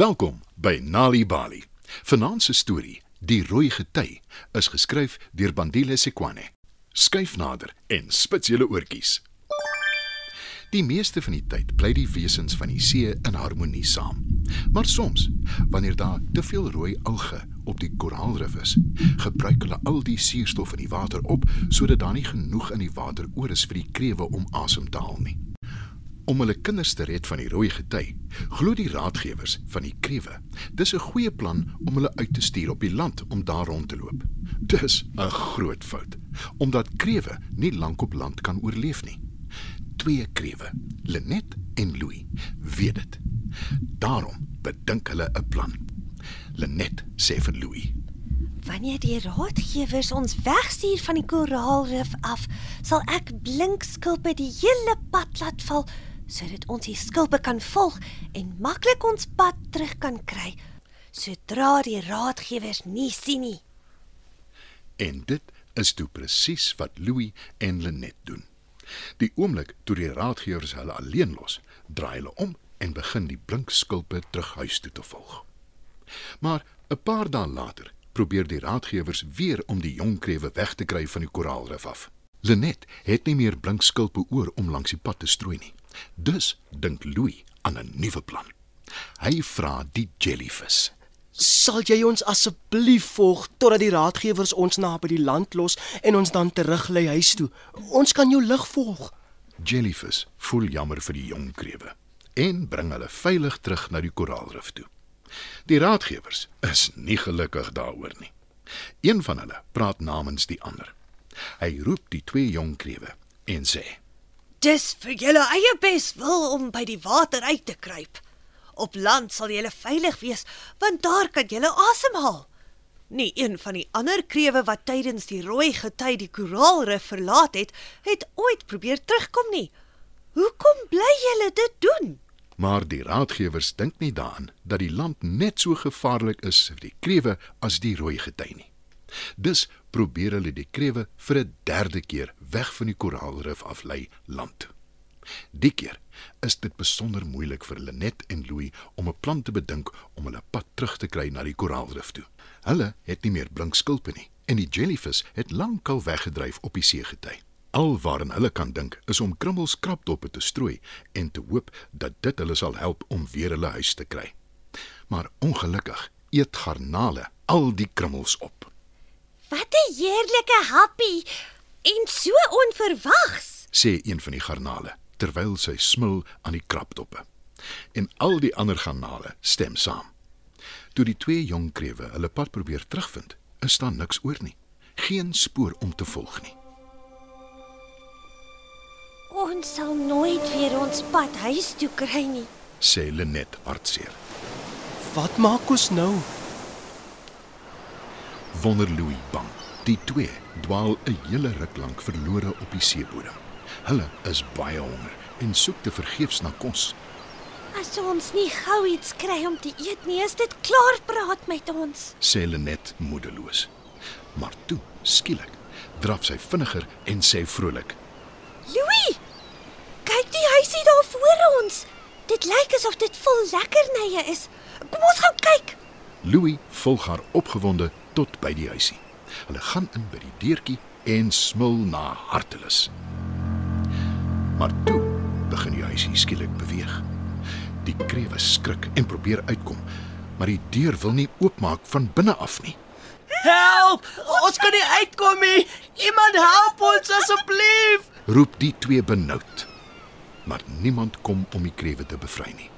Welkom by Nali Bali. Vanaand se storie, Die rooi gety, is geskryf deur Bandile Sekwane. Skyf nader en spits julle oortjies. Die meeste van die tyd bly die wesens van die see in harmonie saam. Maar soms, wanneer daar te veel rooi alge op die koraalrif is, gebruik hulle al die suurstof in die water op sodat daar nie genoeg in die water oor is vir die krewe om asem te haal nie. Om hulle kinders te red van die rooi gety, glo die raadgewers van die krewe. Dis 'n goeie plan om hulle uit te stuur op die land om daar rond te loop. Dis 'n groot fout, omdat krewe nie lank op land kan oorleef nie. Twee krewe, Lenet en Louis, weet dit. Daarom bedink hulle 'n plan. Lenet sê vir Louis: Wanneer die raadgewers ons wegstuur van die koraalrif af, sal ek blink skulpe die hele pad laat val sodat ons die skulpe kan volg en maklik ons pad terug kan kry sodra die raadgewers nie sien nie. En dit is toe presies wat Louis en Lenet doen. Die oomblik toe die raadgewers hulle alleen los, draai hulle om en begin die blink skulpe terug huis toe te volg. Maar 'n paar dae later probeer die raadgewers weer om die jong krewe weg te kry van die koraalrif af. Lenet het nie meer blink skulpe oor om langs die pad te strooi nie. Dus dink Louis aan 'n nuwe plan. Hy vra die jellyvis. Sal jy ons asseblief volg totdat die raadgewers ons na by die land los en ons dan teruglei huis toe? Ons kan jou lig volg. Jellyvis voel jammer vir die jong krewe en bring hulle veilig terug na die koraalrif toe. Die raadgewers is nie gelukkig daaroor nie. Een van hulle praat namens die ander. Hy roep die twee jong krewe en sê: Dis vir julle eie beswil om by die water uit te kruip. Op land sal julle veilig wees, want daar kan julle asemhaal. Nie een van die ander krewe wat tydens die rooi gety die koraalrif verlaat het, het ooit probeer terugkom nie. Hoekom bly julle dit doen? Maar die raadgewers dink nie daaraan dat die land net so gevaarlik is vir die krewe as die rooi gety nie. Dus probeer hulle die krewe vir 'n derde keer weg van die koraalrif aflei land toe. Die keer is dit besonder moeilik vir Lenet en Louis om 'n plan te bedink om hulle pad terug te kry na die koraalrif toe. Hulle het nie meer blink skulpe nie en die jellyvis het lankal weggedryf op die seegety. Alwaaraan hulle kan dink is om krummels krapdoppe te strooi en te hoop dat dit hulle sal help om weer hulle huis te kry. Maar ongelukkig eet garnale al die krummels op. Wat 'n heerlike happie en so onverwags. sê een van die garnale terwyl sy smil aan die krapdoppe. En al die ander garnale stem saam. Toe die twee jong krewe hulle pad probeer terugvind, is daar niks oor nie. Geen spoor om te volg nie. Ons sal nooit weer ons pad huis toe kry nie. sê Lenet hartseer. Wat maak ons nou? Wonder Louis bang. Die twee dwaal 'n hele ruk lank verlore op die seebodem. Hulle is baie honger en soek te vergeefs na kos. As ons nie gou iets kry om te eet nie, is dit klaar praat met ons. sê Lenet moedeloos. Maar toe, skielik, draf sy vinniger en sê vrolik: Louis! Kyk die huisie daar voor ons. Dit lyk asof dit vol lekkernye is. Kom ons gaan kyk. Louis volg haar opgewonde tot by die huisie. Hulle gaan in by die deurtjie en smil na hartelus. Maar toe begin die huisie skielik beweeg. Die krewe skrik en probeer uitkom, maar die deur wil nie oopmaak van binne af nie. Help! Ons kan nie uitkom nie. Iemand help ons asseblief. Roep die twee benoud. Maar niemand kom om die krewe te bevry nie.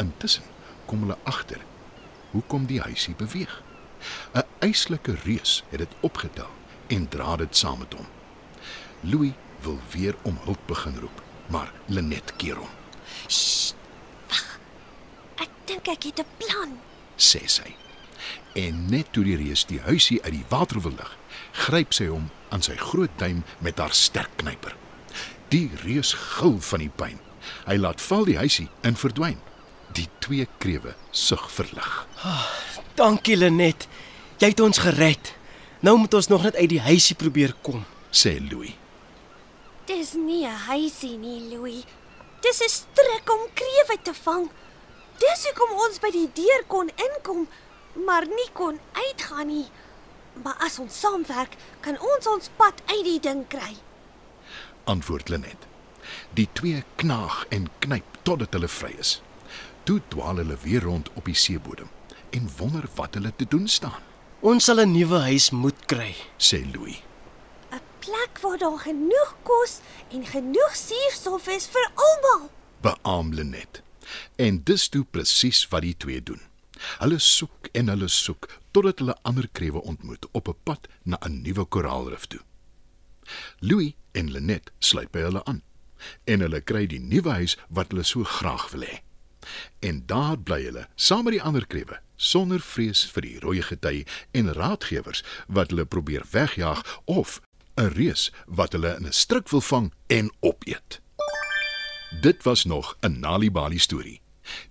Intussen kom hulle agter hoekom die huisie beweeg. 'n Eislike reus het dit opgetel en dra dit saam met hom. Louis wil weer om hulp begin roep, maar Lenet keer hom. Sst. Wag. Ek dink ek het 'n plan. sê sy. En net toe die reus die huisie uit die water wil lig, gryp sy hom aan sy groot duim met haar sterk knyper. Die reus gil van die pyn. Hy laat val die huisie en verdwyn. Die twee krewe sug verlig, Dankie Lenet. Jy het ons gered. Nou moet ons nog net uit die huisie probeer kom. sê Louis. Dis nie 'n huisie nie, Louis. Dis 'n strik om krewe te vang. Dis hoekom ons by die deur kon inkom, maar nie kon uitgaan nie. Maar as ons saamwerk, kan ons ons pad uit die ding kry. Antwoord Lenet. Die twee knaag en knyp totdat hulle vry is. Toe dwaal hulle weer rond op die seebodem en wonder wat hulle te doen staan, Ons sal 'n nuwe huis moet kry. sê Louis. 'n Plek waar daar genoeg kos en genoeg suurstof is vir almal. Beaam Lenet. En dis toe presies wat die twee doen. Hulle soek en hulle soek totdat hulle ander krewe ontmoet op 'n pad na 'n nuwe koraalrif toe. Louis en Lenet sluit by hulle aan en hulle kry die nuwe huis wat hulle so graag wil hê. En daar bly hulle saam met die ander krewe sonder vrees vir die rooi gety en raadgewers wat hulle probeer wegjaag of 'n reus wat hulle in 'n struik wil vang en opeet. Dit was nog 'n Nali Bali storie.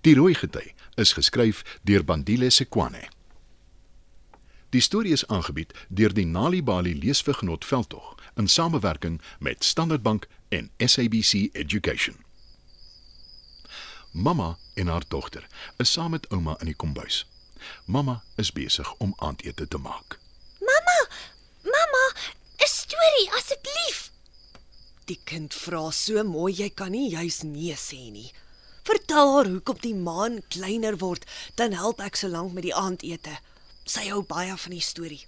Die rooi gety is geskryf deur Bandile Sekwane. Die storie is aangebied deur die Nali Bali Leesvergenot Veldtog in samewerking met Standard Bank en SABC Education. Mamma en haar dogter is saam met ouma in die kombuis. Mamma is besig om aandete te maak. Mamma, mamma, 'n storie asseblief. Die kind vra so mooi jy kan nie juis nee sê nie. Vertel haar hoekom die maan kleiner word, dan help ek so lank met die aandete. Sy hou baie van die storie.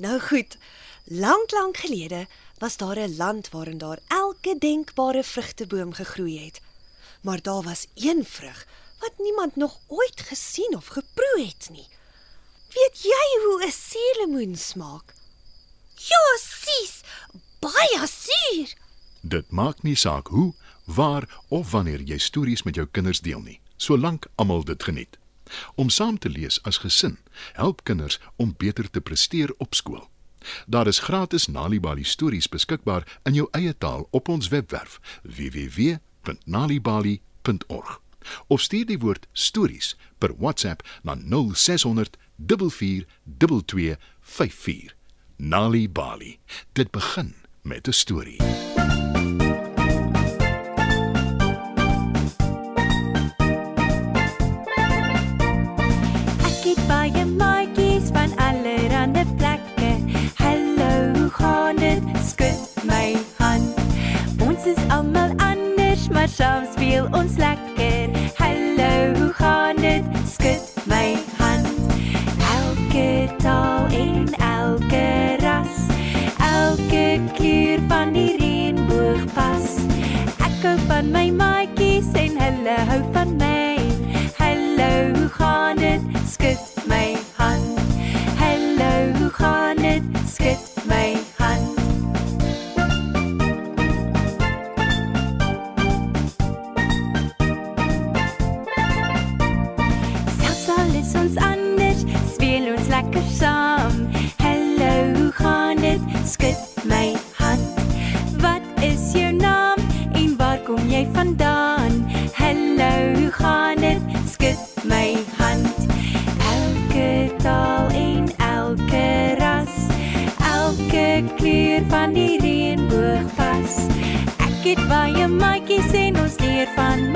Nou goed. Lank lank gelede was daar 'n land waarin daar elke denkbare vrugteboom gegroei het. Maar daar was een vrug wat niemand nog ooit gesien of geproe het nie. Weet jy hoe 'n suurlemoen smaak? Ja, sis, baie suur. Dit maak nie saak hoe, waar of wanneer jy stories met jou kinders deel nie, solank almal dit geniet. Om saam te lees as gesin help kinders om beter te presteer op skool. Daar is gratis Nalibali stories beskikbaar in jou eie taal op ons webwerf www.nalibali.org. Of stuur die woord stories per WhatsApp na 0600 44 2254. Nali Bali. Dit begin met 'n storie. Het baie maatjies en ons leer van